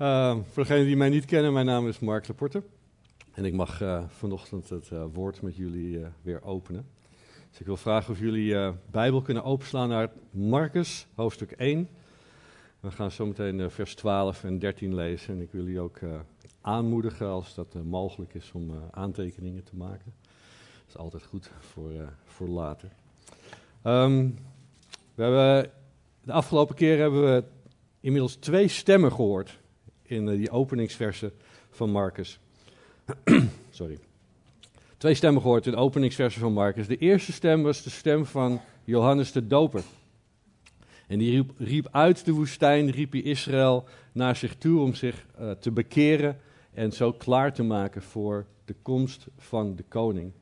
Uh, voor degenen die mij niet kennen, mijn naam is Mark Laporte. En ik mag uh, vanochtend het uh, woord met jullie weer openen. Dus ik wil vragen of jullie Bijbel kunnen openslaan naar Marcus, hoofdstuk 1. We gaan zo meteen vers 12 en 13 lezen. En ik wil jullie ook aanmoedigen, als dat mogelijk is, om aantekeningen te maken. Dat is altijd goed voor, voor later. Um, we hebben, de afgelopen keer hebben we inmiddels twee stemmen gehoord in uh, die openingsversen van Marcus. Sorry. Twee stemmen gehoord in de openingsversen van Marcus. De eerste stem was de stem van Johannes de Doper. En die riep, riep uit de woestijn, riep hij Israël naar zich toe om zich uh, te bekeren en zo klaar te maken voor de komst van de koning.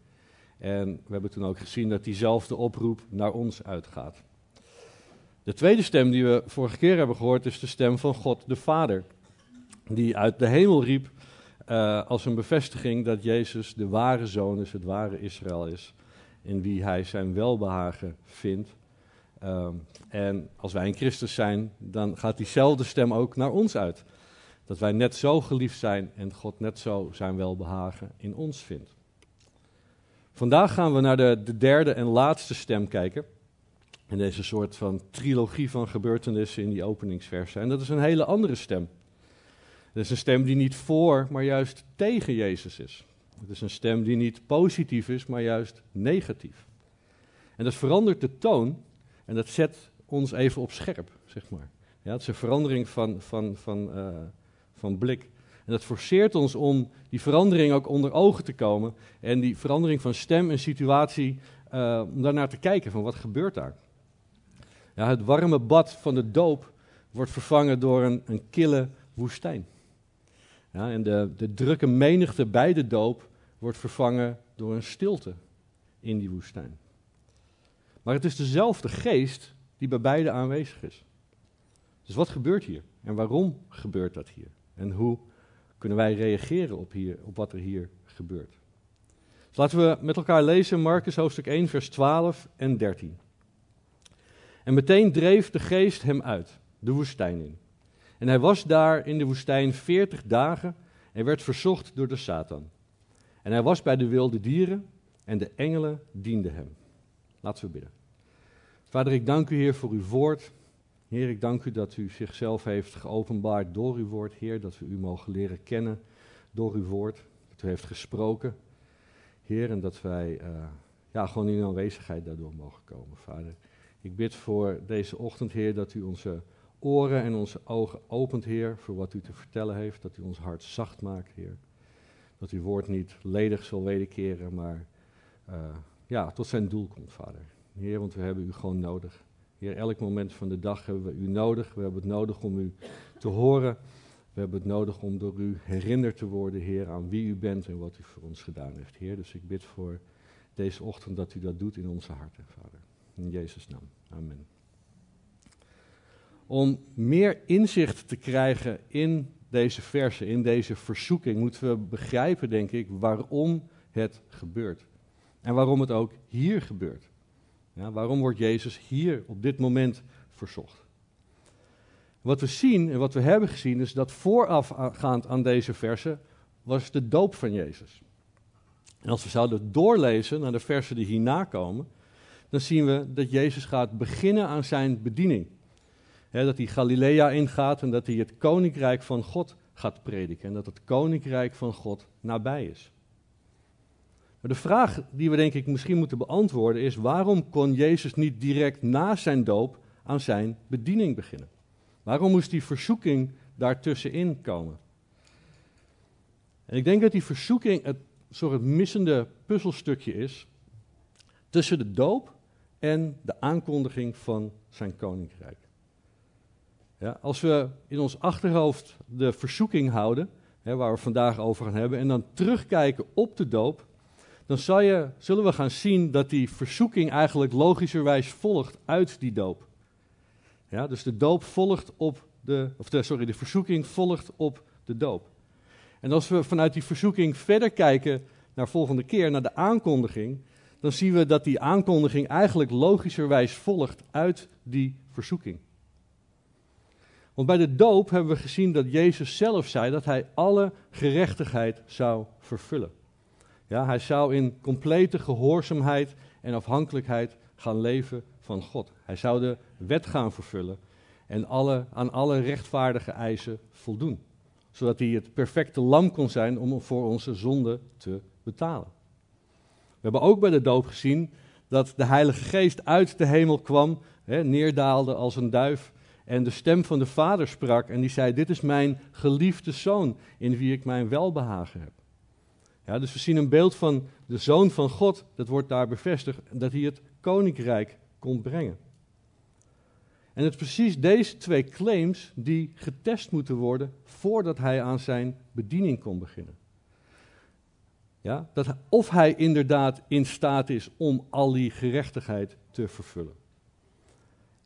En we hebben toen ook gezien dat diezelfde oproep naar ons uitgaat. De tweede stem die we vorige keer hebben gehoord is de stem van God de Vader. Die uit de hemel riep uh, als een bevestiging dat Jezus de ware zoon is, het ware Israël is. In wie hij zijn welbehagen vindt. Um, en als wij in Christus zijn, dan gaat diezelfde stem ook naar ons uit. Dat wij net zo geliefd zijn en God net zo zijn welbehagen in ons vindt. Vandaag gaan we naar de, de derde en laatste stem kijken. In deze soort van trilogie van gebeurtenissen in die openingsversen. En dat is een hele andere stem. Het is een stem die niet voor, maar juist tegen Jezus is. Het is een stem die niet positief is, maar juist negatief. En dat verandert de toon en dat zet ons even op scherp, zeg maar. Ja, het is een verandering van, van, van, uh, van blik. En dat forceert ons om die verandering ook onder ogen te komen. En die verandering van stem en situatie, uh, om daarnaar te kijken van wat gebeurt daar. Ja, het warme bad van de doop wordt vervangen door een, een kille woestijn. Ja, en de, de drukke menigte bij de doop wordt vervangen door een stilte in die woestijn. Maar het is dezelfde geest die bij beide aanwezig is. Dus wat gebeurt hier? En waarom gebeurt dat hier? En hoe kunnen wij reageren op, hier, op wat er hier gebeurt? Dus laten we met elkaar lezen Marcus hoofdstuk 1, vers 12 en 13. En meteen dreef de geest hem uit, de woestijn in. En hij was daar in de woestijn veertig dagen en werd verzocht door de Satan. En hij was bij de wilde dieren en de engelen dienden hem. Laten we bidden. Vader, ik dank u Heer voor uw woord. Heer, ik dank u dat u zichzelf heeft geopenbaard door uw woord. Heer, dat we u mogen leren kennen door uw woord. Dat u heeft gesproken. Heer, en dat wij uh, ja, gewoon in uw aanwezigheid daardoor mogen komen, Vader. Ik bid voor deze ochtend, Heer, dat u onze oren en onze ogen opent, Heer, voor wat u te vertellen heeft. Dat u ons hart zacht maakt, Heer. Dat uw woord niet ledig zal wederkeren, maar uh, ja, tot zijn doel komt, Vader. Heer, want we hebben u gewoon nodig. Heer, elk moment van de dag hebben we u nodig. We hebben het nodig om u te horen. We hebben het nodig om door u herinnerd te worden, Heer, aan wie u bent en wat u voor ons gedaan heeft, Heer. Dus ik bid voor deze ochtend dat u dat doet in onze harten, Vader. In Jezus' naam. Amen. Om meer inzicht te krijgen in deze versen, in deze verzoeking, moeten we begrijpen, denk ik, waarom het gebeurt. En waarom het ook hier gebeurt. Ja, waarom wordt Jezus hier op dit moment verzocht? Wat we zien en wat we hebben gezien is dat voorafgaand aan deze versen was de doop van Jezus. En als we zouden doorlezen naar de versen die hierna komen, dan zien we dat Jezus gaat beginnen aan zijn bediening. Dat hij Galilea ingaat en dat hij het koninkrijk van God gaat prediken. En dat het koninkrijk van God nabij is. Maar de vraag die we denk ik misschien moeten beantwoorden is: waarom kon Jezus niet direct na zijn doop aan zijn bediening beginnen? Waarom moest die verzoeking daartussenin komen? En ik denk dat die verzoeking het soort missende puzzelstukje is tussen de doop en de aankondiging van zijn koninkrijk. Ja, als we in ons achterhoofd de verzoeking houden, hè, waar we vandaag over gaan hebben, en dan terugkijken op de doop, dan zal je, zullen we gaan zien dat die verzoeking eigenlijk logischerwijs volgt uit die doop. Ja, dus de doop volgt op de, of sorry, de verzoeking volgt op de doop. En als we vanuit die verzoeking verder kijken naar volgende keer, naar de aankondiging, dan zien we dat die aankondiging eigenlijk logischerwijs volgt uit die verzoeking. Want bij de doop hebben we gezien dat Jezus zelf zei dat hij alle gerechtigheid zou vervullen. Ja, hij zou in complete gehoorzaamheid en afhankelijkheid gaan leven van God. Hij zou de wet gaan vervullen en alle, aan alle rechtvaardige eisen voldoen. Zodat hij het perfecte lam kon zijn om voor onze zonde te betalen. We hebben ook bij de doop gezien dat de Heilige Geest uit de hemel kwam, hè, neerdaalde als een duif en de stem van de Vader sprak en die zei, dit is mijn geliefde zoon in wie ik mijn welbehagen heb. Ja, dus we zien een beeld van de zoon van God, dat wordt daar bevestigd, dat hij het koninkrijk komt brengen. En het is precies deze twee claims die getest moeten worden voordat hij aan zijn bediening kon beginnen. Ja, dat, of hij inderdaad in staat is om al die gerechtigheid te vervullen.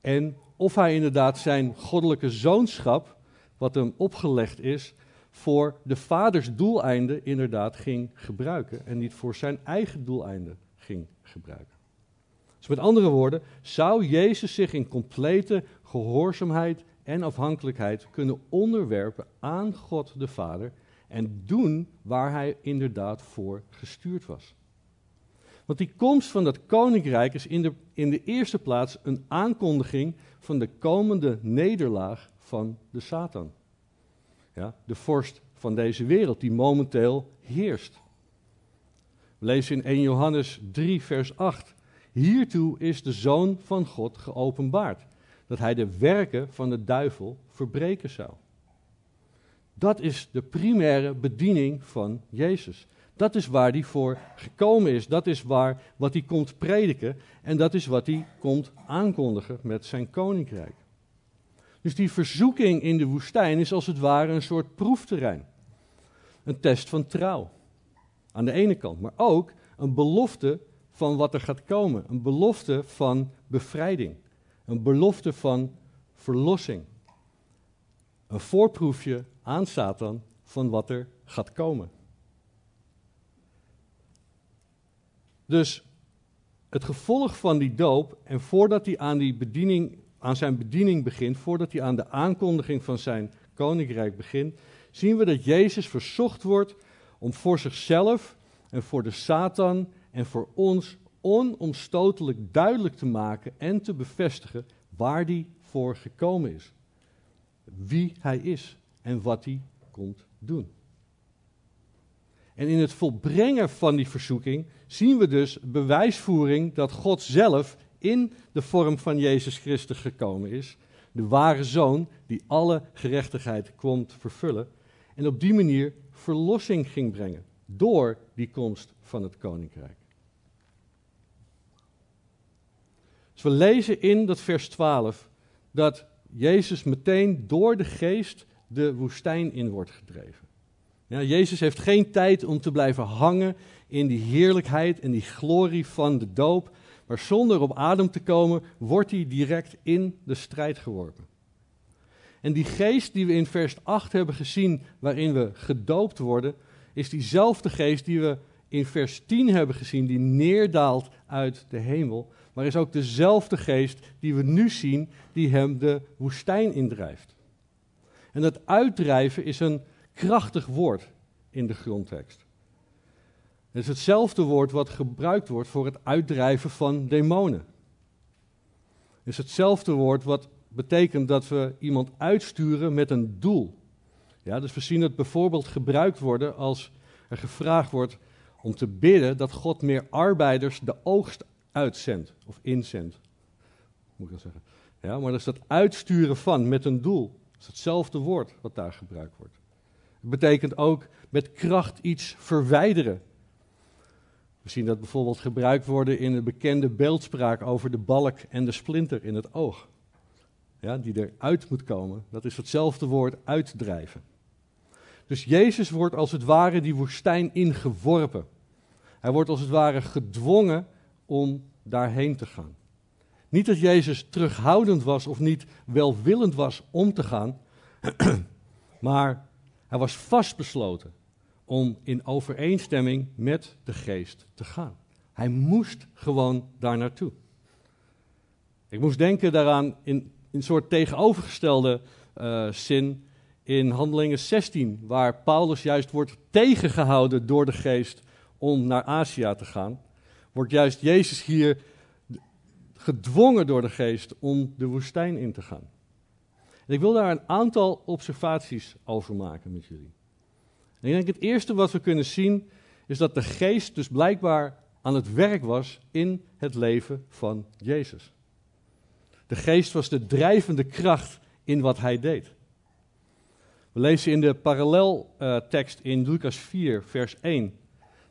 En of hij inderdaad zijn goddelijke zoonschap, wat hem opgelegd is, voor de vaders doeleinden inderdaad ging gebruiken en niet voor zijn eigen doeleinden ging gebruiken. Dus met andere woorden, zou Jezus zich in complete gehoorzaamheid en afhankelijkheid kunnen onderwerpen aan God de Vader en doen waar hij inderdaad voor gestuurd was. Want die komst van dat koninkrijk is in de, in de eerste plaats een aankondiging van de komende nederlaag van de Satan. Ja, de vorst van deze wereld die momenteel heerst. We lezen in 1 Johannes 3, vers 8. Hiertoe is de Zoon van God geopenbaard, dat hij de werken van de duivel verbreken zou. Dat is de primaire bediening van Jezus. Dat is waar hij voor gekomen is. Dat is waar wat hij komt prediken. En dat is wat hij komt aankondigen met zijn koninkrijk. Dus die verzoeking in de woestijn is als het ware een soort proefterrein. Een test van trouw. Aan de ene kant. Maar ook een belofte van wat er gaat komen. Een belofte van bevrijding. Een belofte van verlossing. Een voorproefje aan Satan van wat er gaat komen. Dus het gevolg van die doop, en voordat hij aan, die bediening, aan zijn bediening begint, voordat hij aan de aankondiging van zijn koninkrijk begint, zien we dat Jezus verzocht wordt om voor zichzelf en voor de Satan en voor ons onomstotelijk duidelijk te maken en te bevestigen waar hij voor gekomen is. Wie hij is en wat hij komt doen. En in het volbrengen van die verzoeking zien we dus bewijsvoering dat God zelf in de vorm van Jezus Christus gekomen is. De ware zoon die alle gerechtigheid komt vervullen. En op die manier verlossing ging brengen door die komst van het koninkrijk. Dus we lezen in dat vers 12 dat Jezus meteen door de geest de woestijn in wordt gedreven. Ja, Jezus heeft geen tijd om te blijven hangen in die heerlijkheid en die glorie van de doop, maar zonder op adem te komen, wordt hij direct in de strijd geworpen. En die geest die we in vers 8 hebben gezien, waarin we gedoopt worden, is diezelfde geest die we in vers 10 hebben gezien, die neerdaalt uit de hemel, maar is ook dezelfde geest die we nu zien, die hem de woestijn indrijft. En dat uitdrijven is een krachtig woord in de grondtekst. Het is hetzelfde woord wat gebruikt wordt voor het uitdrijven van demonen. Het is hetzelfde woord wat betekent dat we iemand uitsturen met een doel. Ja, dus we zien het bijvoorbeeld gebruikt worden als er gevraagd wordt om te bidden dat God meer arbeiders de oogst uitzendt of inzendt. Moet ik dat zeggen? Ja, maar dat is dat uitsturen van met een doel is hetzelfde woord wat daar gebruikt wordt. Het betekent ook met kracht iets verwijderen. We zien dat bijvoorbeeld gebruikt worden in de bekende beeldspraak over de balk en de splinter in het oog. Ja, die eruit moet komen. Dat is hetzelfde woord uitdrijven. Dus Jezus wordt als het ware die woestijn ingeworpen. Hij wordt als het ware gedwongen om daarheen te gaan. Niet dat Jezus terughoudend was of niet welwillend was om te gaan, maar hij was vastbesloten om in overeenstemming met de geest te gaan. Hij moest gewoon daar naartoe. Ik moest denken daaraan in een soort tegenovergestelde uh, zin in Handelingen 16, waar Paulus juist wordt tegengehouden door de geest om naar Azië te gaan, wordt juist Jezus hier gedwongen door de geest om de woestijn in te gaan. Ik wil daar een aantal observaties over maken met jullie. Ik denk het eerste wat we kunnen zien is dat de geest dus blijkbaar aan het werk was in het leven van Jezus. De geest was de drijvende kracht in wat hij deed. We lezen in de paralleltekst in Lucas 4, vers 1.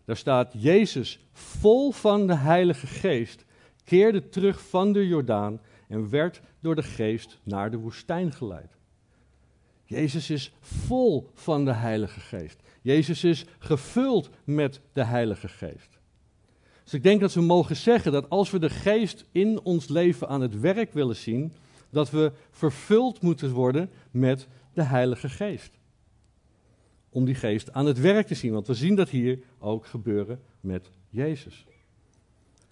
Daar staat: Jezus, vol van de Heilige Geest, keerde terug van de Jordaan en werd door de Geest naar de woestijn geleid. Jezus is vol van de Heilige Geest. Jezus is gevuld met de Heilige Geest. Dus ik denk dat we mogen zeggen dat als we de Geest in ons leven aan het werk willen zien, dat we vervuld moeten worden met de Heilige Geest. Om die Geest aan het werk te zien, want we zien dat hier ook gebeuren met Jezus.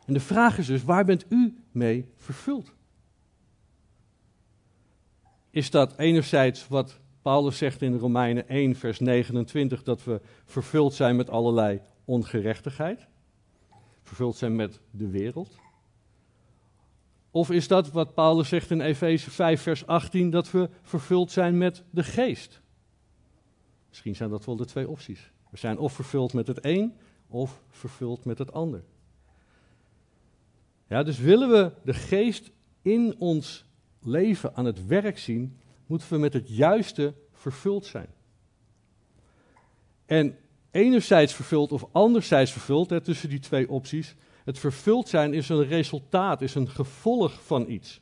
En de vraag is dus, waar bent u mee vervuld? Is dat enerzijds wat Paulus zegt in Romeinen 1, vers 29, dat we vervuld zijn met allerlei ongerechtigheid? Vervuld zijn met de wereld? Of is dat wat Paulus zegt in Efeze 5, vers 18, dat we vervuld zijn met de geest? Misschien zijn dat wel de twee opties. We zijn of vervuld met het een, of vervuld met het ander. Ja, dus willen we de geest in ons leven aan het werk zien, moeten we met het juiste vervuld zijn. En enerzijds vervuld of anderzijds vervuld, tussen die twee opties, het vervuld zijn is een resultaat, is een gevolg van iets.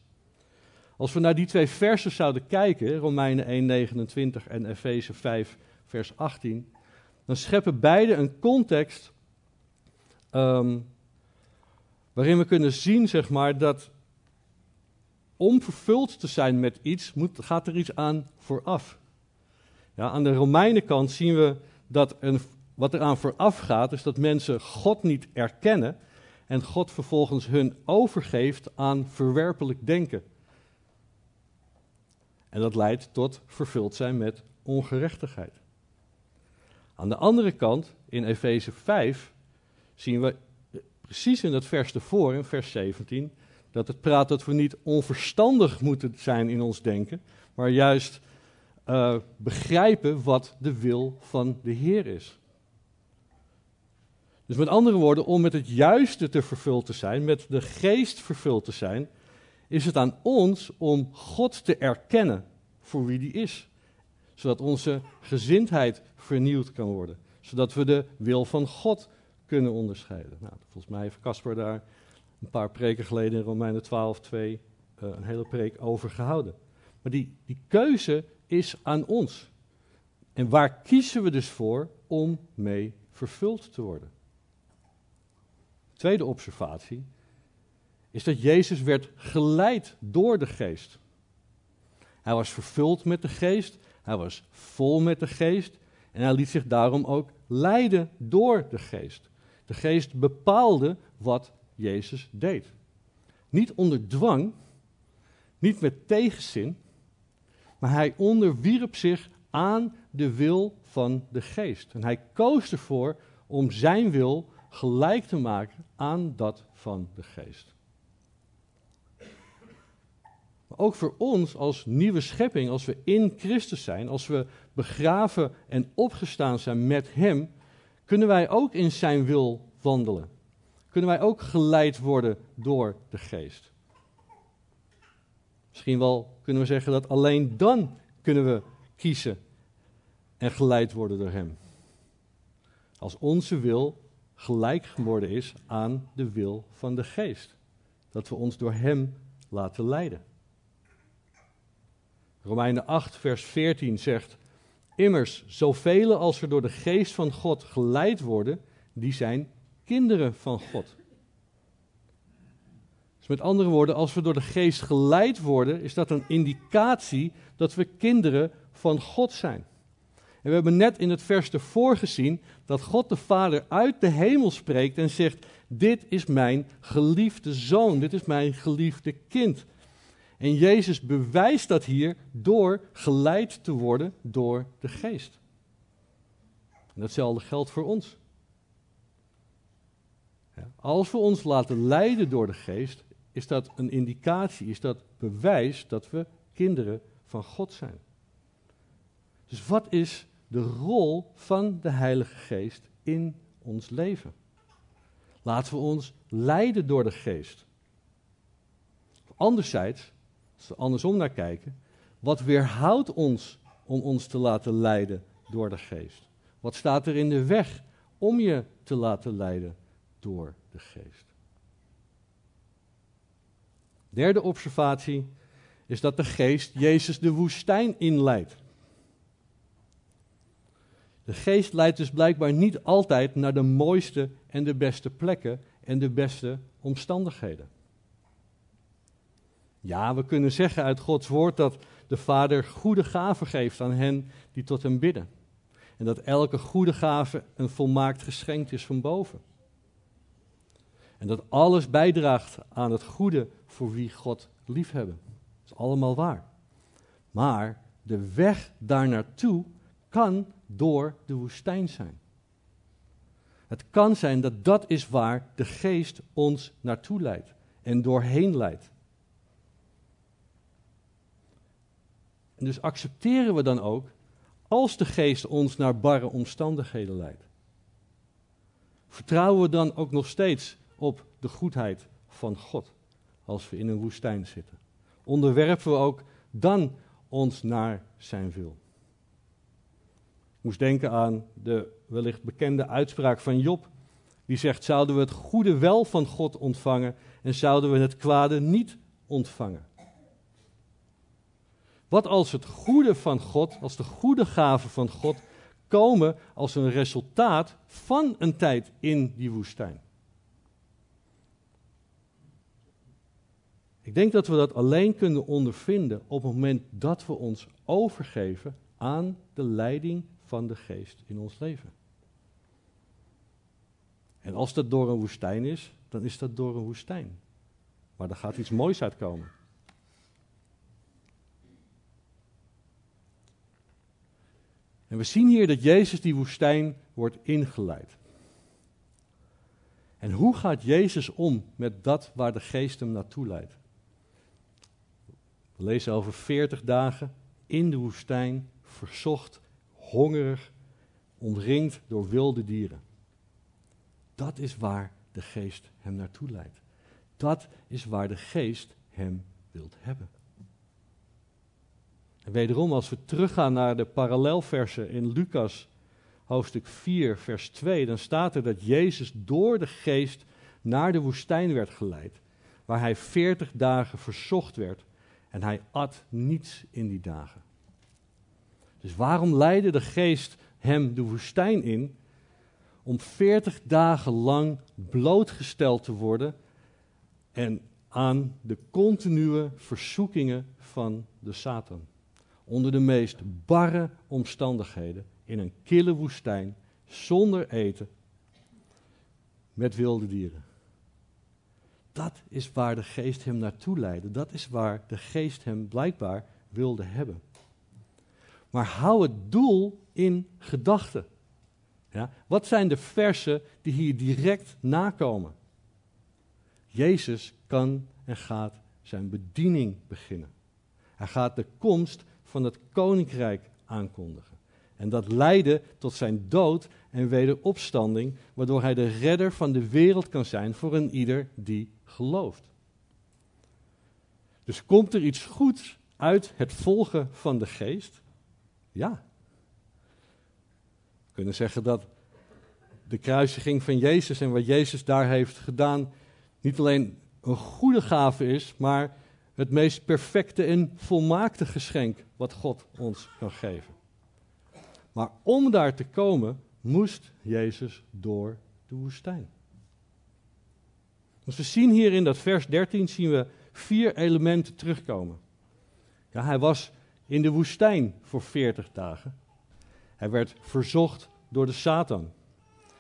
Als we naar die twee versen zouden kijken, Romeinen 1:29 en Efeze 5, vers 18, dan scheppen beide een context um, waarin we kunnen zien, zeg maar, dat om vervuld te zijn met iets, moet, gaat er iets aan vooraf. Ja, aan de Romeinenkant zien we dat een, wat eraan vooraf gaat, is dat mensen God niet erkennen en God vervolgens hun overgeeft aan verwerpelijk denken. En dat leidt tot vervuld zijn met ongerechtigheid. Aan de andere kant, in Efeze 5, zien we precies in dat vers ervoor, in vers 17, dat het praat dat we niet onverstandig moeten zijn in ons denken, maar juist uh, begrijpen wat de wil van de Heer is. Dus met andere woorden, om met het juiste te vervuld te zijn, met de geest vervuld te zijn, is het aan ons om God te erkennen voor wie die is. Zodat onze gezindheid vernieuwd kan worden. Zodat we de wil van God kunnen onderscheiden. Nou, volgens mij heeft Casper daar een paar preken geleden in Romeinen 12, 2 uh, een hele preek over gehouden. Maar die, die keuze is aan ons. En waar kiezen we dus voor om mee vervuld te worden? Tweede observatie is dat Jezus werd geleid door de geest. Hij was vervuld met de geest, hij was vol met de geest en hij liet zich daarom ook leiden door de geest. De geest bepaalde wat Jezus deed. Niet onder dwang, niet met tegenzin, maar hij onderwierp zich aan de wil van de geest. En hij koos ervoor om zijn wil gelijk te maken aan dat van de geest. Maar ook voor ons als nieuwe schepping, als we in Christus zijn, als we begraven en opgestaan zijn met Hem, kunnen wij ook in Zijn wil wandelen. Kunnen wij ook geleid worden door de geest. Misschien wel kunnen we zeggen dat alleen dan kunnen we kiezen en geleid worden door Hem. Als onze wil gelijk geworden is aan de wil van de geest. Dat we ons door Hem laten leiden. Romeinen 8, vers 14 zegt: Immers, zoveel als er door de geest van God geleid worden, die zijn kinderen van God. Dus met andere woorden, als we door de geest geleid worden, is dat een indicatie dat we kinderen van God zijn. En we hebben net in het vers ervoor gezien dat God de Vader uit de hemel spreekt en zegt: Dit is mijn geliefde zoon, dit is mijn geliefde kind. En Jezus bewijst dat hier door geleid te worden door de geest. En datzelfde geldt voor ons. Als we ons laten leiden door de geest, is dat een indicatie, is dat bewijs dat we kinderen van God zijn. Dus wat is de rol van de Heilige Geest in ons leven? Laten we ons leiden door de Geest. Anderzijds, als we andersom naar kijken, wat weerhoudt ons om ons te laten leiden door de Geest? Wat staat er in de weg om je te laten leiden door de Geest? Derde observatie is dat de Geest Jezus de woestijn inleidt. De Geest leidt dus blijkbaar niet altijd naar de mooiste en de beste plekken en de beste omstandigheden. Ja, we kunnen zeggen uit Gods woord dat de Vader goede gaven geeft aan hen die tot hem bidden. En dat elke goede gave een volmaakt geschenk is van boven. En dat alles bijdraagt aan het goede voor wie God liefhebben. Dat is allemaal waar. Maar de weg daar naartoe kan door de woestijn zijn. Het kan zijn dat dat is waar de geest ons naartoe leidt en doorheen leidt. En dus accepteren we dan ook als de geest ons naar barre omstandigheden leidt. Vertrouwen we dan ook nog steeds op de goedheid van God als we in een woestijn zitten? Onderwerpen we ook dan ons naar zijn wil? Ik moest denken aan de wellicht bekende uitspraak van Job. Die zegt: Zouden we het goede wel van God ontvangen en zouden we het kwade niet ontvangen? Wat als het goede van God, als de goede gaven van God komen als een resultaat van een tijd in die woestijn? Ik denk dat we dat alleen kunnen ondervinden op het moment dat we ons overgeven aan de leiding van de geest in ons leven. En als dat door een woestijn is, dan is dat door een woestijn. Maar er gaat iets moois uitkomen. En we zien hier dat Jezus die woestijn wordt ingeleid. En hoe gaat Jezus om met dat waar de geest hem naartoe leidt? We lezen over 40 dagen in de woestijn, verzocht, hongerig, omringd door wilde dieren. Dat is waar de geest hem naartoe leidt. Dat is waar de geest hem wilt hebben. En wederom, als we teruggaan naar de parallelversen in Lucas hoofdstuk 4, vers 2, dan staat er dat Jezus door de geest naar de woestijn werd geleid, waar hij 40 dagen verzocht werd en hij at niets in die dagen. Dus waarom leidde de geest hem de woestijn in? Om 40 dagen lang blootgesteld te worden en aan de continue verzoekingen van de Satan. Onder de meest barre omstandigheden, in een kille woestijn, zonder eten, met wilde dieren. Dat is waar de geest hem naartoe leidde. Dat is waar de geest hem blijkbaar wilde hebben. Maar hou het doel in gedachten. Ja? Wat zijn de versen die hier direct nakomen? Jezus kan en gaat zijn bediening beginnen. Hij gaat de komst van het koninkrijk aankondigen. En dat leidde tot zijn dood en wederopstanding, waardoor hij de redder van de wereld kan zijn voor een ieder die gelooft. Dus komt er iets goeds uit het volgen van de geest? Ja. We kunnen zeggen dat de kruisiging van Jezus en wat Jezus daar heeft gedaan niet alleen een goede gave is, maar het meest perfecte en volmaakte geschenk wat God ons kan geven. Maar om daar te komen, moest Jezus door de woestijn. Dus we zien hier in dat vers 13 zien we vier elementen terugkomen. Ja, hij was in de woestijn voor 40 dagen. Hij werd verzocht door de Satan.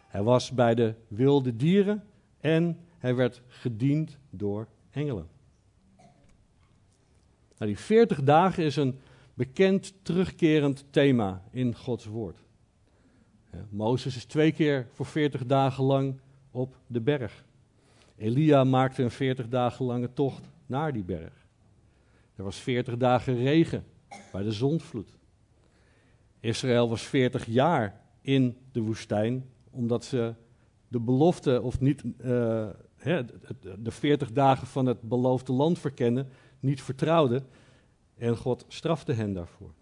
Hij was bij de wilde dieren en hij werd gediend door engelen. Nou, die 40 dagen is een bekend terugkerend thema in Gods woord. Ja, Mozes is twee keer voor 40 dagen lang op de berg. Elia maakte een 40 dagen lange tocht naar die berg. Er was 40 dagen regen bij de zondvloed. Israël was 40 jaar in de woestijn omdat ze de belofte of niet uh, de 40 dagen van het beloofde land verkennen, niet vertrouwden en God strafte hen daarvoor.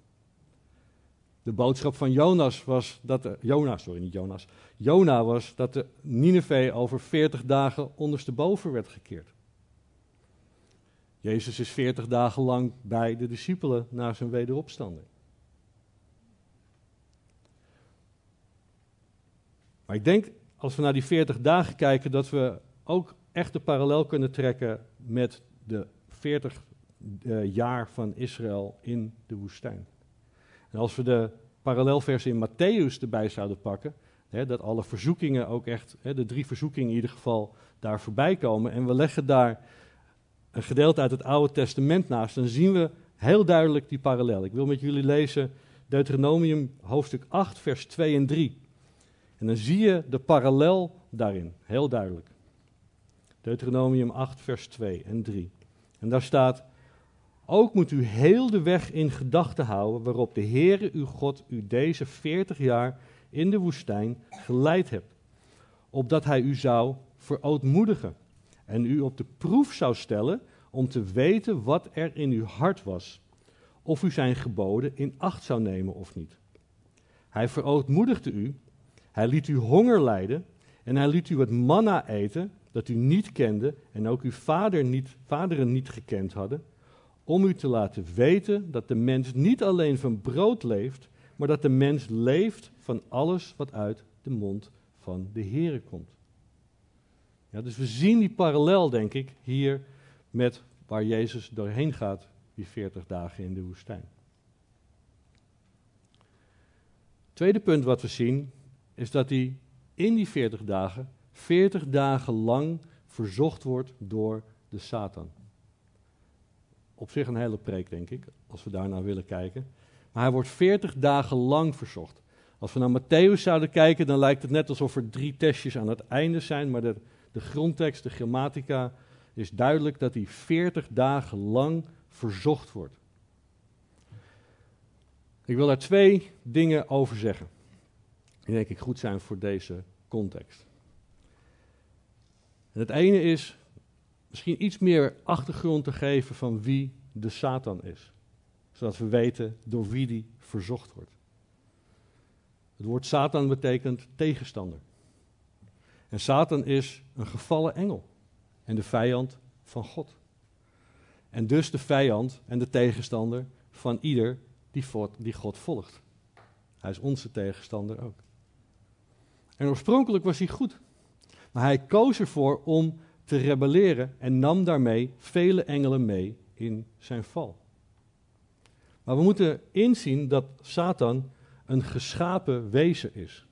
De boodschap van Jonas was dat de, Jonas, sorry niet Jonas, Jona was dat de Nineveh over 40 dagen ondersteboven werd gekeerd. Jezus is 40 dagen lang bij de discipelen na zijn wederopstanding. Maar ik denk, als we naar die 40 dagen kijken, dat we ook echt de parallel kunnen trekken met de 40 uh, jaar van Israël in de woestijn. En als we de parallelversen in Matthäus erbij zouden pakken, hè, dat alle verzoekingen ook echt, hè, de drie verzoekingen in ieder geval, daar voorbij komen. En we leggen daar een gedeelte uit het Oude Testament naast, dan zien we heel duidelijk die parallel. Ik wil met jullie lezen Deuteronomium hoofdstuk 8, vers 2 en 3. En dan zie je de parallel daarin, heel duidelijk. Deuteronomium 8, vers 2 en 3. En daar staat: Ook moet u heel de weg in gedachten houden waarop de Heere uw God u deze 40 jaar in de woestijn geleid hebt, opdat hij u zou verootmoedigen en u op de proef zou stellen om te weten wat er in uw hart was, of u zijn geboden in acht zou nemen of niet. Hij verootmoedigde u, hij liet u honger lijden en hij liet u het manna eten dat u niet kende en ook uw vader niet, vaderen niet gekend hadden, om u te laten weten dat de mens niet alleen van brood leeft, maar dat de mens leeft van alles wat uit de mond van de Heere komt. Ja, dus we zien die parallel, denk ik, hier met waar Jezus doorheen gaat, die 40 dagen in de woestijn. Tweede punt wat we zien, is dat hij in die 40 dagen, 40 dagen lang verzocht wordt door de Satan. Op zich een hele preek, denk ik, als we daarnaar willen kijken. Maar hij wordt 40 dagen lang verzocht. Als we naar Matthäus zouden kijken, dan lijkt het net alsof er drie testjes aan het einde zijn, maar de de grondtekst, de grammatica, is duidelijk dat hij 40 dagen lang verzocht wordt. Ik wil daar twee dingen over zeggen. Die denk ik goed zijn voor deze context. Het ene is misschien iets meer achtergrond te geven van wie de Satan is. Zodat we weten door wie die verzocht wordt. Het woord Satan betekent tegenstander. En Satan is een gevallen engel en de vijand van God. En dus de vijand en de tegenstander van ieder die God volgt. Hij is onze tegenstander ook. En oorspronkelijk was hij goed. Maar hij koos ervoor om te rebelleren en nam daarmee vele engelen mee in zijn val. Maar we moeten inzien dat Satan een geschapen wezen is.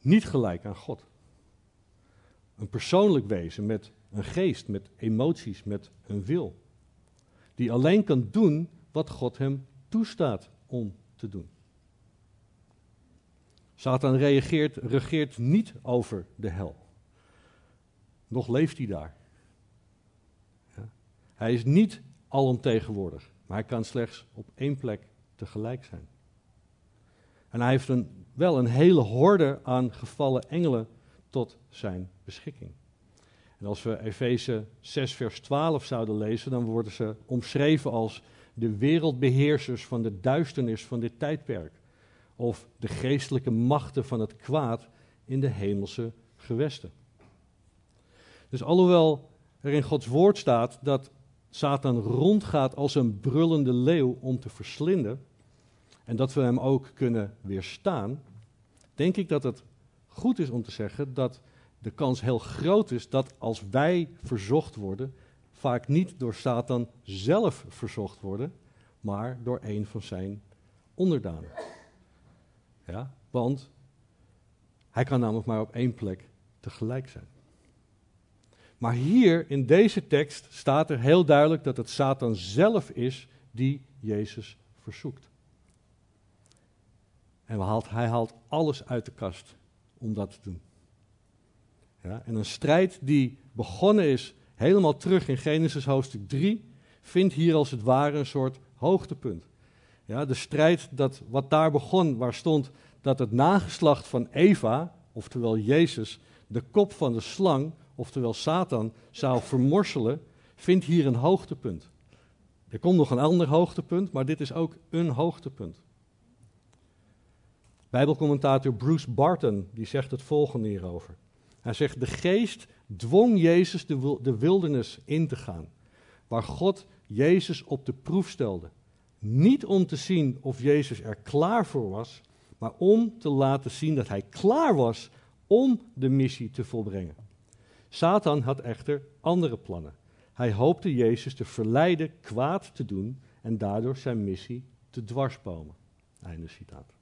Niet gelijk aan God. Een persoonlijk wezen met een geest, met emoties, met een wil. Die alleen kan doen wat God hem toestaat om te doen. Satan reageert, regeert niet over de hel. Nog leeft hij daar. Ja. Hij is niet alomtegenwoordig, maar hij kan slechts op één plek tegelijk zijn. En hij heeft een, wel een hele horde aan gevallen engelen tot zijn beschikking. En als we Efeze 6, vers 12 zouden lezen, dan worden ze omschreven als de wereldbeheersers van de duisternis van dit tijdperk. Of de geestelijke machten van het kwaad in de hemelse gewesten. Dus alhoewel er in Gods woord staat dat Satan rondgaat als een brullende leeuw om te verslinden, en dat we hem ook kunnen weerstaan, denk ik dat het goed is om te zeggen dat de kans heel groot is dat als wij verzocht worden, vaak niet door Satan zelf verzocht worden, maar door een van zijn onderdanen. Ja, want hij kan namelijk maar op één plek tegelijk zijn. Maar hier in deze tekst staat er heel duidelijk dat het Satan zelf is die Jezus verzoekt. En haalt, hij haalt alles uit de kast om dat te doen. Ja, en een strijd die begonnen is helemaal terug in Genesis hoofdstuk 3, vindt hier als het ware een soort hoogtepunt. Ja, de strijd dat wat daar begon, waar stond dat het nageslacht van Eva, oftewel Jezus, de kop van de slang, oftewel Satan, zou vermorselen, vindt hier een hoogtepunt. Er komt nog een ander hoogtepunt, maar dit is ook een hoogtepunt. Bijbelcommentator Bruce Barton die zegt het volgende hierover. Hij zegt: De geest dwong Jezus de wildernis in te gaan, waar God Jezus op de proef stelde. Niet om te zien of Jezus er klaar voor was, maar om te laten zien dat hij klaar was om de missie te volbrengen. Satan had echter andere plannen. Hij hoopte Jezus te verleiden kwaad te doen en daardoor zijn missie te dwarsbomen. Einde citaat.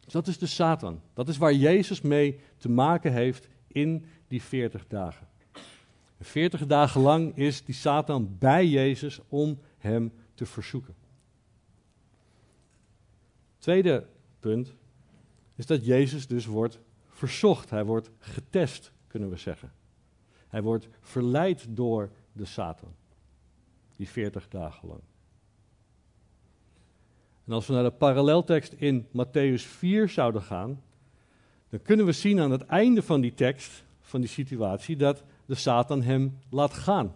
Dus dat is de Satan. Dat is waar Jezus mee te maken heeft in die 40 dagen. 40 dagen lang is die Satan bij Jezus om hem te verzoeken. Tweede punt is dat Jezus dus wordt verzocht. Hij wordt getest, kunnen we zeggen. Hij wordt verleid door de Satan. Die 40 dagen lang. En als we naar de paralleltekst in Matthäus 4 zouden gaan, dan kunnen we zien aan het einde van die tekst, van die situatie, dat de Satan hem laat gaan.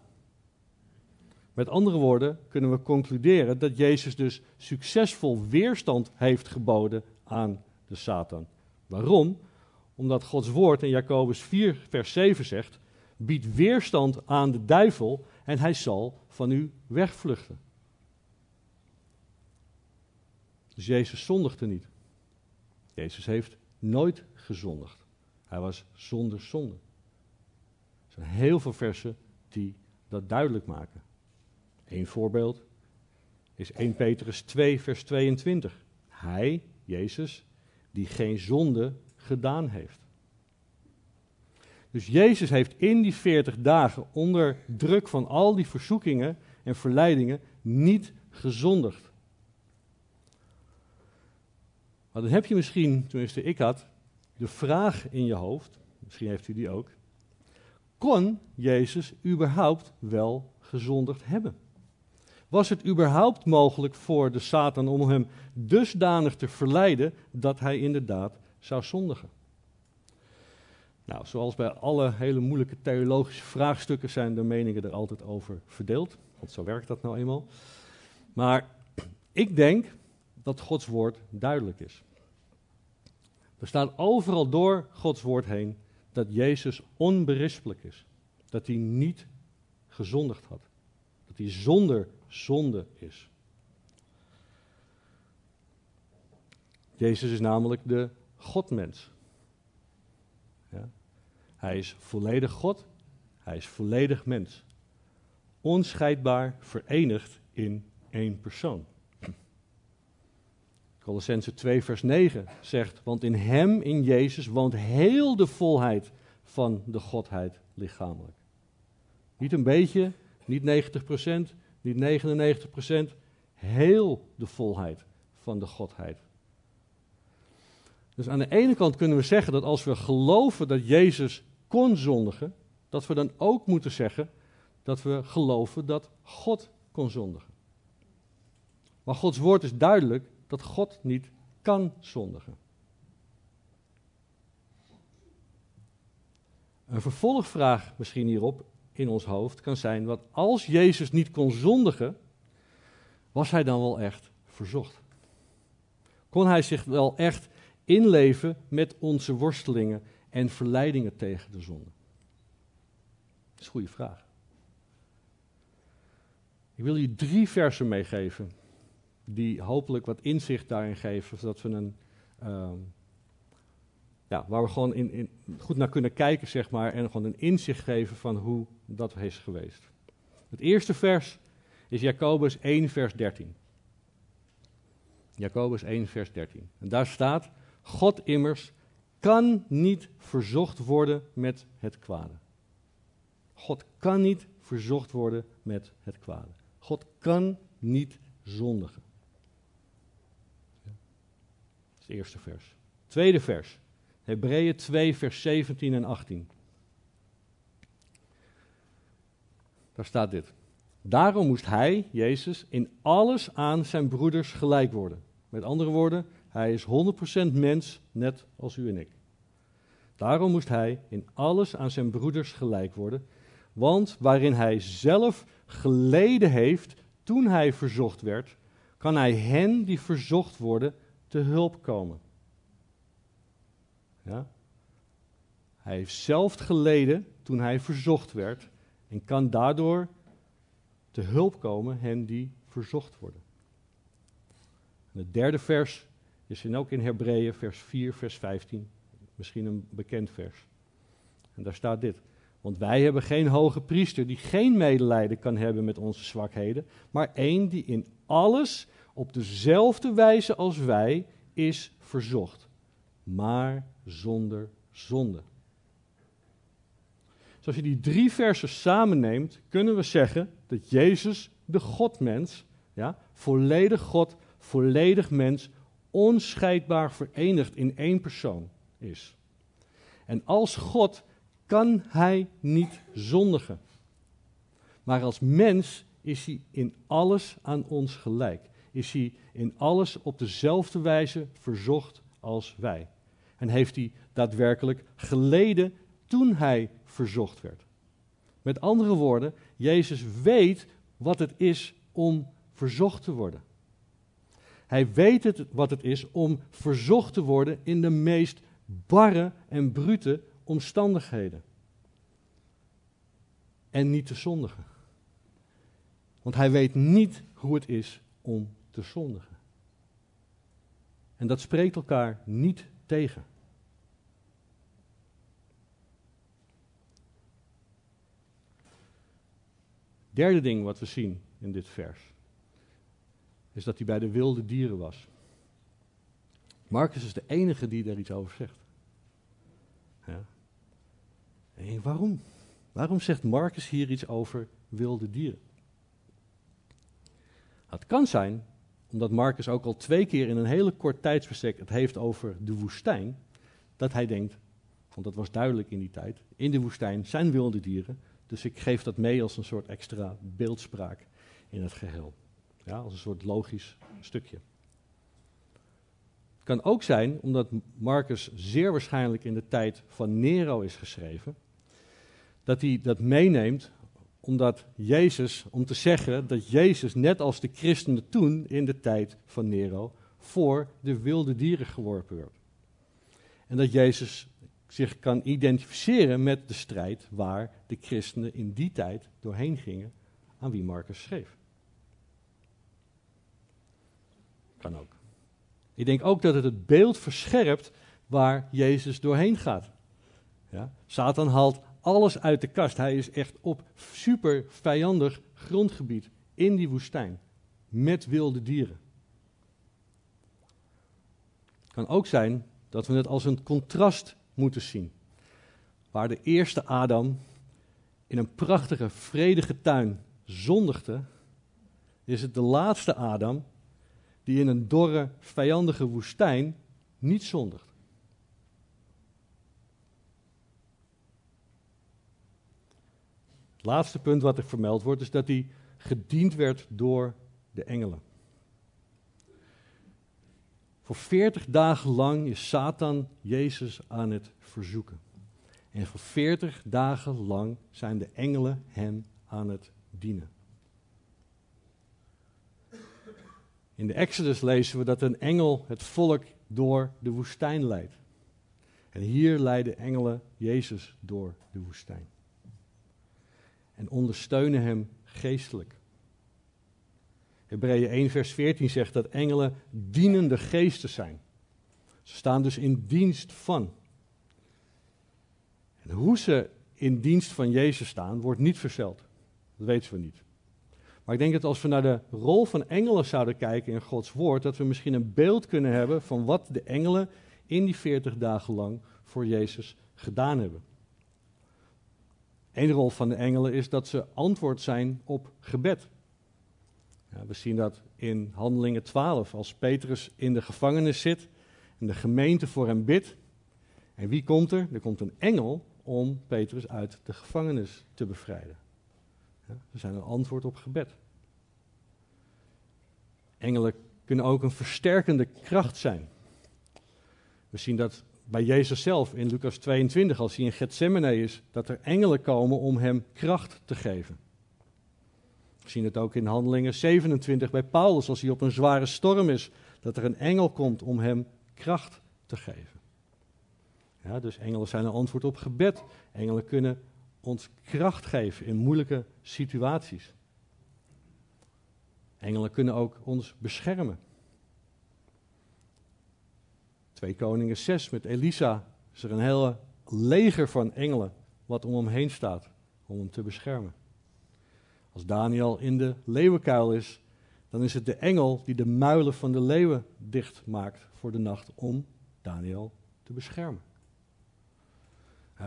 Met andere woorden kunnen we concluderen dat Jezus dus succesvol weerstand heeft geboden aan de Satan. Waarom? Omdat Gods woord in Jacobus 4, vers 7 zegt: Bied weerstand aan de duivel en hij zal van u wegvluchten. Dus Jezus zondigde niet. Jezus heeft nooit gezondigd. Hij was zonder zonde. Er zijn heel veel versen die dat duidelijk maken. Eén voorbeeld is 1 Petrus 2, vers 22. Hij, Jezus, die geen zonde gedaan heeft. Dus Jezus heeft in die 40 dagen onder druk van al die verzoekingen en verleidingen niet gezondigd. Maar dan heb je misschien, tenminste ik had, de vraag in je hoofd, misschien heeft u die ook, kon Jezus überhaupt wel gezondigd hebben? Was het überhaupt mogelijk voor de Satan om hem dusdanig te verleiden dat hij inderdaad zou zondigen? Nou, zoals bij alle hele moeilijke theologische vraagstukken zijn de meningen er altijd over verdeeld. Want zo werkt dat nou eenmaal. Maar ik denk dat Gods woord duidelijk is. Er staat overal door Gods woord heen dat Jezus onberispelijk is. Dat hij niet gezondigd had. Dat hij zonder zonde is. Jezus is namelijk de Godmens. Ja. Hij is volledig God, hij is volledig mens. Onscheidbaar verenigd in één persoon. Colossense 2, vers 9 zegt: Want in hem, in Jezus, woont heel de volheid van de Godheid lichamelijk. Niet een beetje, niet 90%, niet 99%, heel de volheid van de Godheid. Dus aan de ene kant kunnen we zeggen dat als we geloven dat Jezus kon zondigen, dat we dan ook moeten zeggen dat we geloven dat God kon zondigen. Maar Gods woord is duidelijk dat God niet kan zondigen. Een vervolgvraag misschien hierop in ons hoofd kan zijn: wat als Jezus niet kon zondigen, was hij dan wel echt verzocht? Kon hij zich wel echt inleven met onze worstelingen en verleidingen tegen de zonde? Dat is een goede vraag. Ik wil je drie versen meegeven die hopelijk wat inzicht daarin geven, zodat we een, ehm, ja, waar we gewoon in, in, goed naar kunnen kijken, zeg maar, en gewoon een inzicht geven van hoe dat is geweest. Het eerste vers is Jacobus 1, vers 13. Jacobus 1, vers 13. En daar staat: God immers kan niet verzocht worden met het kwade. God kan niet verzocht worden met het kwade. God kan niet zondigen. Dat is het eerste vers. Tweede vers. Hebreeën 2, vers 17 en 18. Daar staat dit. Daarom moest hij, Jezus, in alles aan zijn broeders gelijk worden. Met andere woorden, hij is 100% mens, net als u en ik. Daarom moest hij in alles aan zijn broeders gelijk worden, want waarin hij zelf geleden heeft toen hij verzocht werd, kan hij hen die verzocht worden te hulp komen. Ja? Hij heeft zelf geleden toen hij verzocht werd en kan daardoor te hulp komen hen die verzocht worden. En het derde vers is in ook in Hebreeën, vers 4, vers 15. Misschien een bekend vers. En daar staat dit. Want wij hebben geen hoge priester die geen medelijden kan hebben met onze zwakheden, maar één die in alles op dezelfde wijze als wij is verzocht, maar zonder zonde. Dus als je die drie versen samenneemt, kunnen we zeggen dat Jezus, de Godmens, ja, volledig God, volledig mens, onscheidbaar verenigd in één persoon is. En als God kan hij niet zondigen. Maar als mens is hij in alles aan ons gelijk. Is hij in alles op dezelfde wijze verzocht als wij. En heeft hij daadwerkelijk geleden toen hij verzocht werd. Met andere woorden, Jezus weet wat het is om verzocht te worden. Hij weet het, wat het is om verzocht te worden in de meest barre en brute omstandigheden. En niet te zondigen. Want hij weet niet hoe het is om te zondigen. En dat spreekt elkaar niet tegen. Derde ding wat we zien in dit vers is dat hij bij de wilde dieren was. Marcus is de enige die daar iets over zegt. Ja. En waarom? Waarom zegt Marcus hier iets over wilde dieren? Het kan zijn omdat Marcus ook al twee keer in een hele kort tijdsbestek het heeft over de woestijn, dat hij denkt, want dat was duidelijk in die tijd, in de woestijn zijn wilde dieren, dus ik geef dat mee als een soort extra beeldspraak in het geheel. Ja, als een soort logisch stukje. Het kan ook zijn, omdat Marcus zeer waarschijnlijk in de tijd van Nero is geschreven, dat hij dat meeneemt omdat Jezus, om te zeggen dat Jezus, net als de christenen toen in de tijd van Nero, voor de wilde dieren geworpen werd. En dat Jezus zich kan identificeren met de strijd waar de christenen in die tijd doorheen gingen, aan wie Marcus schreef. Kan ook. Ik denk ook dat het het beeld verscherpt waar Jezus doorheen gaat. Ja? Satan haalt alles uit de kast. Hij is echt op super vijandig grondgebied in die woestijn. Met wilde dieren. Het kan ook zijn dat we het als een contrast moeten zien. Waar de eerste Adam in een prachtige, vredige tuin zondigde, is het de laatste Adam die in een dorre, vijandige woestijn niet zondigt. Het laatste punt wat er vermeld wordt, is dat hij gediend werd door de engelen. Voor veertig dagen lang is Satan Jezus aan het verzoeken. En voor veertig dagen lang zijn de engelen hem aan het dienen. In de Exodus lezen we dat een engel het volk door de woestijn leidt. En hier leiden engelen Jezus door de woestijn. En ondersteunen hem geestelijk. Hebreeën 1, vers 14 zegt dat engelen dienende geesten zijn. Ze staan dus in dienst van. En hoe ze in dienst van Jezus staan, wordt niet verteld. Dat weten we niet. Maar ik denk dat als we naar de rol van engelen zouden kijken in Gods woord, dat we misschien een beeld kunnen hebben van wat de engelen in die 40 dagen lang voor Jezus gedaan hebben. Een rol van de engelen is dat ze antwoord zijn op gebed. Ja, we zien dat in Handelingen 12, als Petrus in de gevangenis zit en de gemeente voor hem bidt. En wie komt er? Er komt een engel om Petrus uit de gevangenis te bevrijden. Ze zijn een antwoord op gebed. Engelen kunnen ook een versterkende kracht zijn. We zien dat bij Jezus zelf in Lucas 22, als hij in Gethsemane is, dat er engelen komen om hem kracht te geven. We zien het ook in Handelingen 27 bij Paulus, als hij op een zware storm is, dat er een engel komt om hem kracht te geven. Ja, dus engelen zijn een antwoord op gebed. Engelen kunnen ons kracht geven in moeilijke situaties. Engelen kunnen ook ons beschermen. 2 Koningen 6 met Elisa is er een hele leger van engelen wat om hem heen staat om hem te beschermen. Als Daniel in de leeuwenkuil is, dan is het de engel die de muilen van de leeuwen dicht maakt voor de nacht om Daniel te beschermen.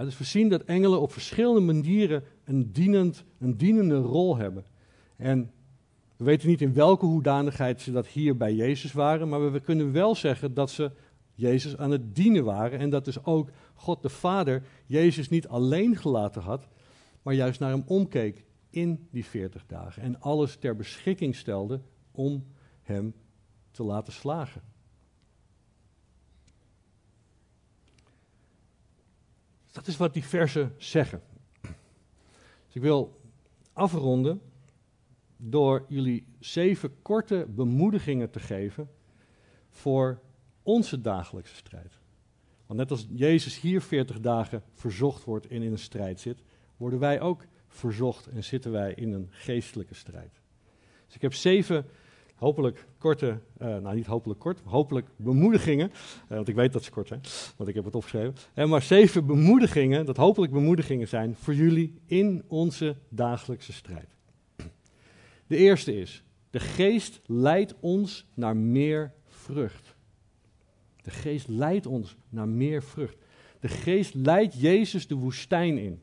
Dus we zien dat engelen op verschillende manieren een, dienend, een dienende rol hebben. En we weten niet in welke hoedanigheid ze dat hier bij Jezus waren, maar we kunnen wel zeggen dat ze Jezus aan het dienen waren en dat dus ook God de Vader Jezus niet alleen gelaten had, maar juist naar hem omkeek in die 40 dagen en alles ter beschikking stelde om hem te laten slagen. Dat is wat die versen zeggen. Dus ik wil afronden door jullie zeven korte bemoedigingen te geven voor onze dagelijkse strijd. Want net als Jezus hier 40 dagen verzocht wordt en in een strijd zit, worden wij ook verzocht en zitten wij in een geestelijke strijd. Dus ik heb zeven hopelijk korte, uh, nou niet hopelijk kort, hopelijk bemoedigingen, uh, want ik weet dat ze kort zijn, want ik heb het opgeschreven. En maar zeven bemoedigingen, dat hopelijk bemoedigingen zijn voor jullie in onze dagelijkse strijd. De eerste is, de geest leidt ons naar meer vrucht. De geest leidt ons naar meer vrucht. De geest leidt Jezus de woestijn in.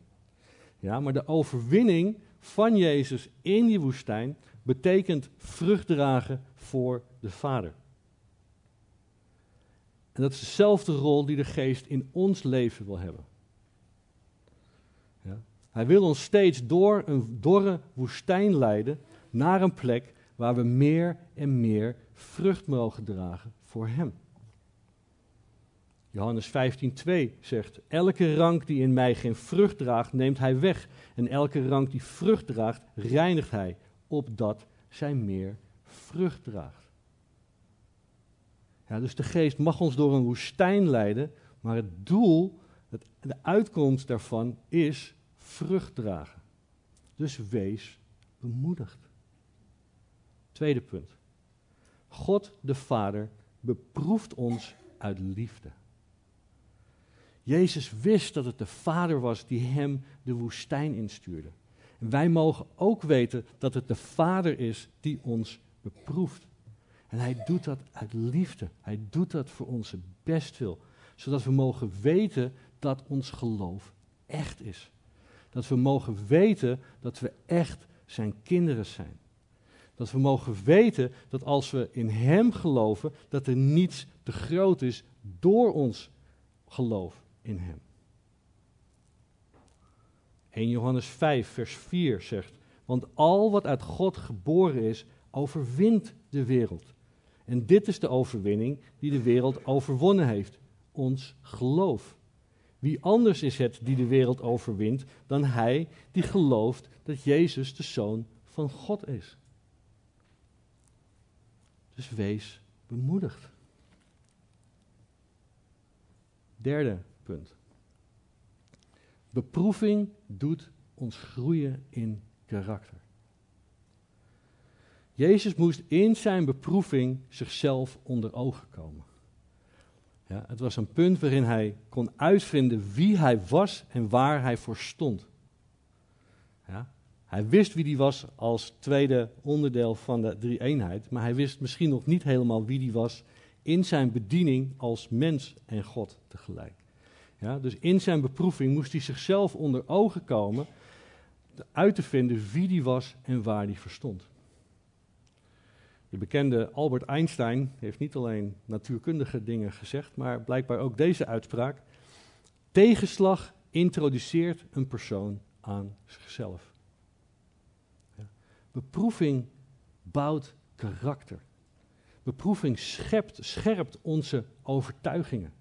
Ja, maar de overwinning van Jezus in die woestijn betekent vrucht dragen voor de Vader. En dat is dezelfde rol die de geest in ons leven wil hebben. Ja. Hij wil ons steeds door een dorre woestijn leiden naar een plek waar we meer en meer vrucht mogen dragen voor Hem. Johannes 15:2 zegt: Elke rank die in mij geen vrucht draagt, neemt hij weg. En elke rank die vrucht draagt, reinigt hij, opdat zij meer vrucht draagt. Ja, dus de geest mag ons door een woestijn leiden, maar het doel, het, de uitkomst daarvan is vrucht dragen. Dus wees bemoedigd. Tweede punt. God de Vader beproeft ons uit liefde. Jezus wist dat het de Vader was die hem de woestijn instuurde. Wij mogen ook weten dat het de Vader is die ons beproeft. En hij doet dat uit liefde. Hij doet dat voor onze bestwil. Zodat we mogen weten dat ons geloof echt is. Dat we mogen weten dat we echt zijn kinderen zijn. Dat we mogen weten dat als we in Hem geloven, dat er niets te groot is door ons geloof in Hem. 1 Johannes 5, vers 4 zegt, want al wat uit God geboren is, overwint de wereld. En dit is de overwinning die de wereld overwonnen heeft, ons geloof. Wie anders is het die de wereld overwint dan hij die gelooft dat Jezus de Zoon van God is. Dus wees bemoedigd. Derde punt. Beproeving doet ons groeien in karakter. Jezus moest in zijn beproeving zichzelf onder ogen komen. Ja, het was een punt waarin hij kon uitvinden wie hij was en waar hij voor stond. Ja, hij wist wie hij was als tweede onderdeel van de drie-eenheid, maar hij wist misschien nog niet helemaal wie hij was in zijn bediening als mens en God tegelijk. Ja, dus in zijn beproeving moest hij zichzelf onder ogen komen, uit te vinden wie hij was en waar hij verstond. De bekende Albert Einstein heeft niet alleen natuurkundige dingen gezegd, maar blijkbaar ook deze uitspraak. Tegenslag introduceert een persoon aan zichzelf. Ja. Beproeving bouwt karakter. Beproeving schept, scherpt onze overtuigingen.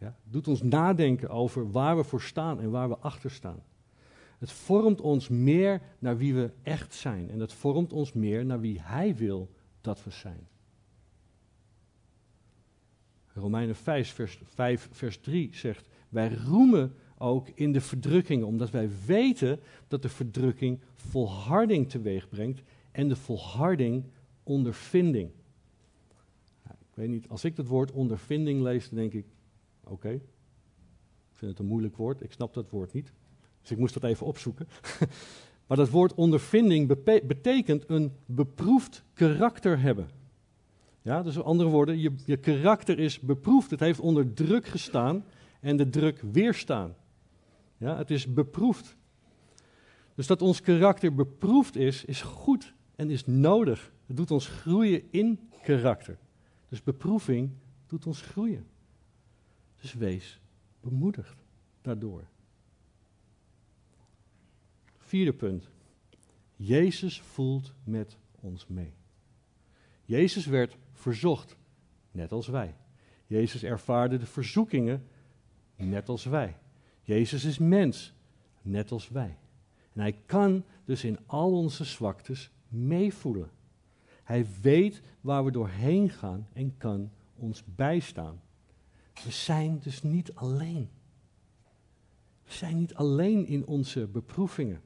Ja, doet ons nadenken over waar we voor staan en waar we achter staan. Het vormt ons meer naar wie we echt zijn. En het vormt ons meer naar wie Hij wil dat we zijn. Romeinen 5 vers, 5, vers 3 zegt: Wij roemen ook in de verdrukking, omdat wij weten dat de verdrukking volharding teweeg brengt en de volharding ondervinding. ik weet niet, als ik het woord ondervinding lees, dan denk ik: oké, ik vind het een moeilijk woord, ik snap dat woord niet. Dus ik moest dat even opzoeken. maar dat woord ondervinding betekent een beproefd karakter hebben. Ja, dus met andere woorden, je, je karakter is beproefd. Het heeft onder druk gestaan en de druk weerstaan. Ja, het is beproefd. Dus dat ons karakter beproefd is, is goed en is nodig. Het doet ons groeien in karakter. Dus beproeving doet ons groeien. Dus wees bemoedigd daardoor. Vierde punt. Jezus voelt met ons mee. Jezus werd verzocht, net als wij. Jezus ervaarde de verzoekingen, net als wij. Jezus is mens, net als wij. En hij kan dus in al onze zwaktes meevoelen. Hij weet waar we doorheen gaan en kan ons bijstaan. We zijn dus niet alleen. We zijn niet alleen in onze beproevingen.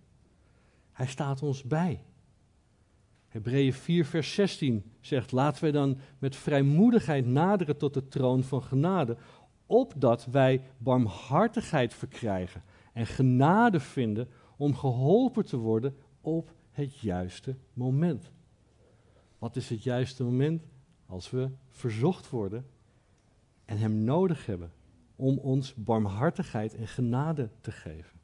Hij staat ons bij. Hebreeën 4, vers 16 zegt: Laten wij dan met vrijmoedigheid naderen tot de troon van genade, opdat wij barmhartigheid verkrijgen en genade vinden om geholpen te worden op het juiste moment. Wat is het juiste moment? Als we verzocht worden en Hem nodig hebben om ons barmhartigheid en genade te geven.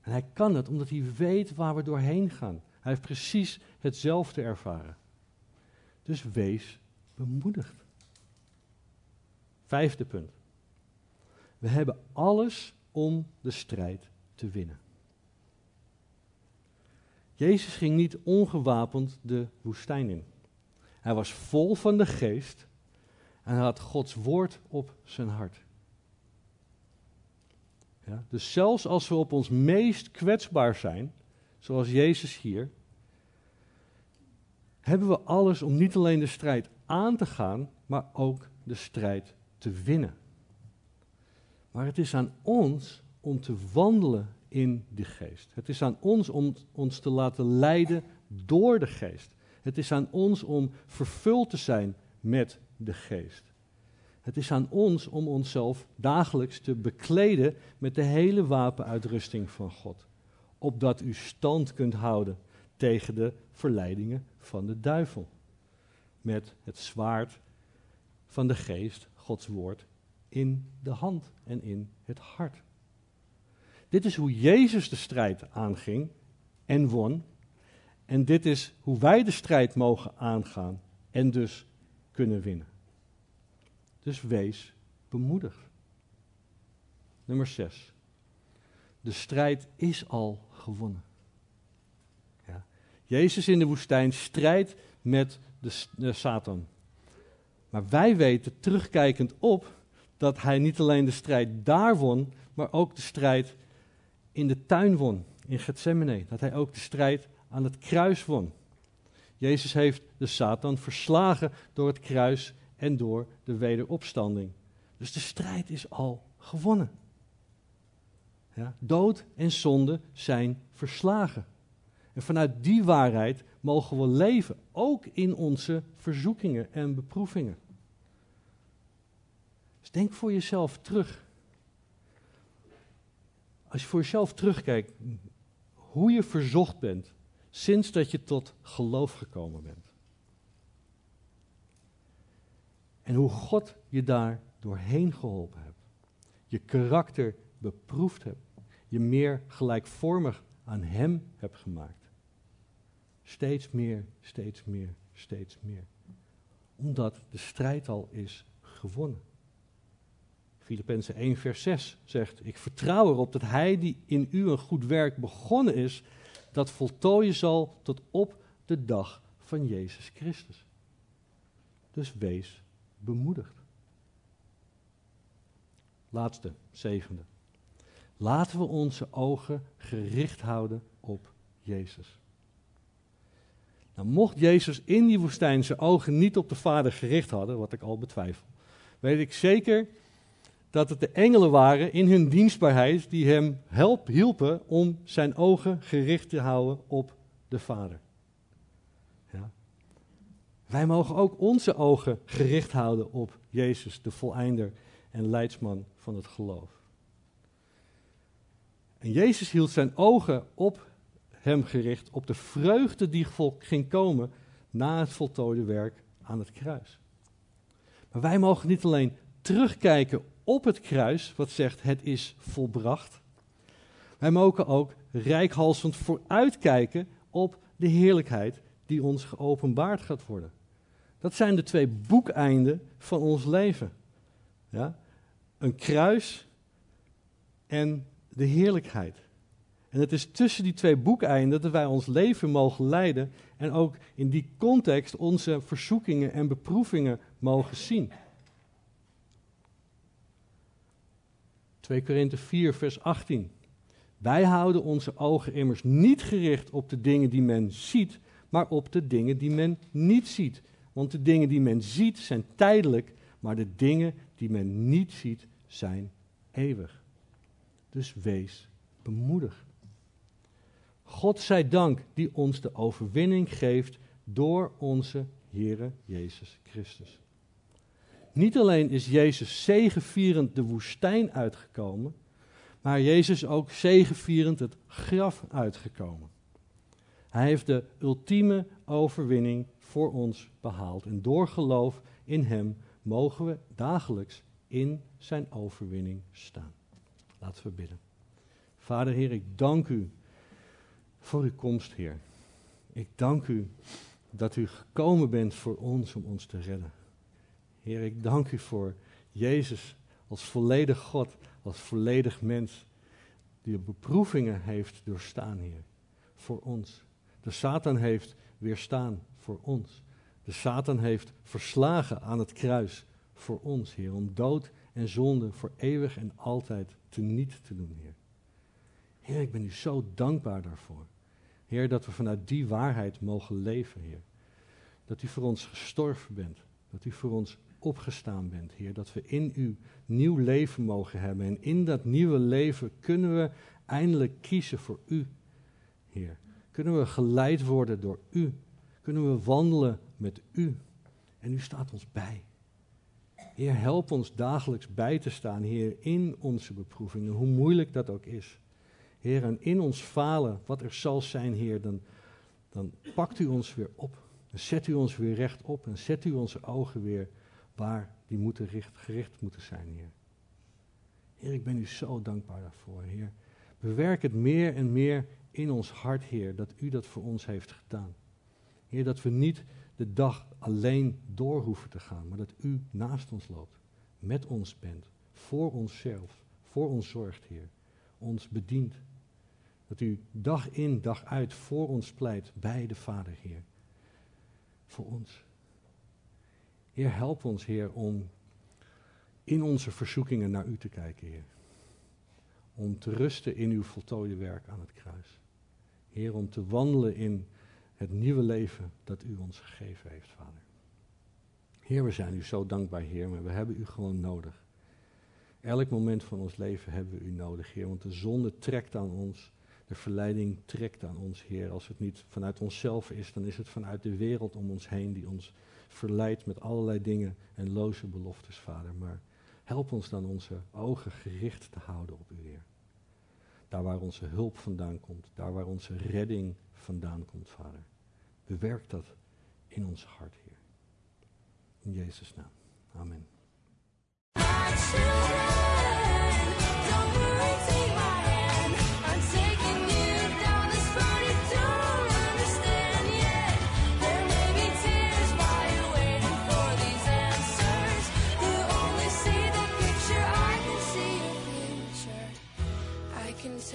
En hij kan het omdat hij weet waar we doorheen gaan. Hij heeft precies hetzelfde ervaren. Dus wees bemoedigd. Vijfde punt. We hebben alles om de strijd te winnen. Jezus ging niet ongewapend de woestijn in. Hij was vol van de geest en hij had Gods woord op zijn hart. Ja, dus zelfs als we op ons meest kwetsbaar zijn, zoals Jezus hier, hebben we alles om niet alleen de strijd aan te gaan, maar ook de strijd te winnen. Maar het is aan ons om te wandelen in de geest. Het is aan ons om ons te laten leiden door de geest. Het is aan ons om vervuld te zijn met de geest. Het is aan ons om onszelf dagelijks te bekleden met de hele wapenuitrusting van God. Opdat u stand kunt houden tegen de verleidingen van de duivel. Met het zwaard van de geest, Gods woord, in de hand en in het hart. Dit is hoe Jezus de strijd aanging en won. En dit is hoe wij de strijd mogen aangaan en dus kunnen winnen. Dus wees bemoedigd. Nummer 6. De strijd is al gewonnen. Ja. Jezus in de woestijn strijdt met de, de Satan. Maar wij weten, terugkijkend op, dat hij niet alleen de strijd daar won, maar ook de strijd in de tuin won, in Gethsemane. Dat hij ook de strijd aan het kruis won. Jezus heeft de Satan verslagen door het kruis en door de wederopstanding. Dus de strijd is al gewonnen. Ja, dood en zonde zijn verslagen. En vanuit die waarheid mogen we leven, ook in onze verzoekingen en beproevingen. Dus denk voor jezelf terug. Als je voor jezelf terugkijkt, hoe je verzocht bent sinds dat je tot geloof gekomen bent. En hoe God je daar doorheen geholpen hebt. Je karakter beproefd hebt. Je meer gelijkvormig aan Hem hebt gemaakt. Steeds meer, steeds meer, steeds meer. Omdat de strijd al is gewonnen. Filippenzen 1, vers 6 zegt: Ik vertrouw erop dat Hij die in u een goed werk begonnen is, dat voltooien zal tot op de dag van Jezus Christus. Dus wees bemoedigd. Laatste, zevende. Laten we onze ogen gericht houden op Jezus. Nou, mocht Jezus in die woestijn zijn ogen niet op de Vader gericht hadden, wat ik al betwijfel, weet ik zeker dat het de engelen waren in hun dienstbaarheid die hem help, hielpen om zijn ogen gericht te houden op de Vader. Ja. Wij mogen ook onze ogen gericht houden op Jezus, de voleinder en leidsman van het geloof. En Jezus hield zijn ogen op hem gericht, op de vreugde die ging komen na het voltooide werk aan het kruis. Maar wij mogen niet alleen terugkijken op het kruis, wat zegt het is volbracht. Wij mogen ook rijkhalsend vooruitkijken op de heerlijkheid die ons geopenbaard gaat worden. Dat zijn de twee boekeinden van ons leven. Ja? Een kruis en de heerlijkheid. En het is tussen die twee boekeinden dat wij ons leven mogen leiden en ook in die context onze verzoekingen en beproevingen mogen zien. 2 Korinthe 4, vers 18. Wij houden onze ogen immers niet gericht op de dingen die men ziet, maar op de dingen die men niet ziet. Want de dingen die men ziet zijn tijdelijk, maar de dingen die men niet ziet zijn eeuwig. Dus wees bemoedigd. God zij dank die ons de overwinning geeft door onze Heere Jezus Christus. Niet alleen is Jezus zegevierend de woestijn uitgekomen, maar Jezus ook zegevierend het graf uitgekomen. Hij heeft de ultieme overwinning voor ons behaald. En door geloof in Hem mogen we dagelijks in Zijn overwinning staan. Laten we bidden. Vader Heer, ik dank U voor uw komst, Heer. Ik dank U dat U gekomen bent voor ons om ons te redden. Heer, ik dank u voor Jezus als volledig God, als volledig mens, die beproevingen heeft doorstaan, Heer, voor ons. De Satan heeft weerstaan voor ons. De Satan heeft verslagen aan het kruis voor ons, Heer, om dood en zonde voor eeuwig en altijd teniet te doen, Heer. Heer, ik ben u zo dankbaar daarvoor. Heer, dat we vanuit die waarheid mogen leven, Heer. Dat u voor ons gestorven bent. Dat u voor ons opgestaan bent, Heer. Dat we in u nieuw leven mogen hebben. En in dat nieuwe leven kunnen we eindelijk kiezen voor u, Heer. Kunnen we geleid worden door u. Kunnen we wandelen met u. En u staat ons bij. Heer, help ons dagelijks bij te staan, Heer, in onze beproevingen, hoe moeilijk dat ook is. Heer, en in ons falen, wat er zal zijn, Heer, dan, dan pakt u ons weer op. En zet u ons weer recht op en zet u onze ogen weer waar die moeten gericht moeten zijn, Heer. Heer, ik ben u zo dankbaar daarvoor, Heer. Bewerk het meer en meer in ons hart, Heer, dat u dat voor ons heeft gedaan. Heer, dat we niet de dag alleen door hoeven te gaan, maar dat u naast ons loopt, met ons bent, voor onszelf, voor ons zorgt, Heer, ons bedient. Dat u dag in, dag uit voor ons pleit bij de Vader, Heer. Voor ons. Heer, help ons, Heer, om in onze verzoekingen naar U te kijken, Heer. Om te rusten in uw voltooide werk aan het kruis. Heer, om te wandelen in het nieuwe leven dat U ons gegeven heeft, Vader. Heer, we zijn U zo dankbaar, Heer, maar we hebben U gewoon nodig. Elk moment van ons leven hebben we U nodig, Heer, want de zonde trekt aan ons. de verleiding trekt aan ons, Heer. Als het niet vanuit onszelf is, dan is het vanuit de wereld om ons heen die ons verleidt met allerlei dingen en loze beloftes, Vader. Maar help ons dan onze ogen gericht te houden op U, Heer. Daar waar onze hulp vandaan komt, daar waar onze redding vandaan komt, Vader. Bewerk dat in ons hart, Heer. In Jezus' naam. Amen.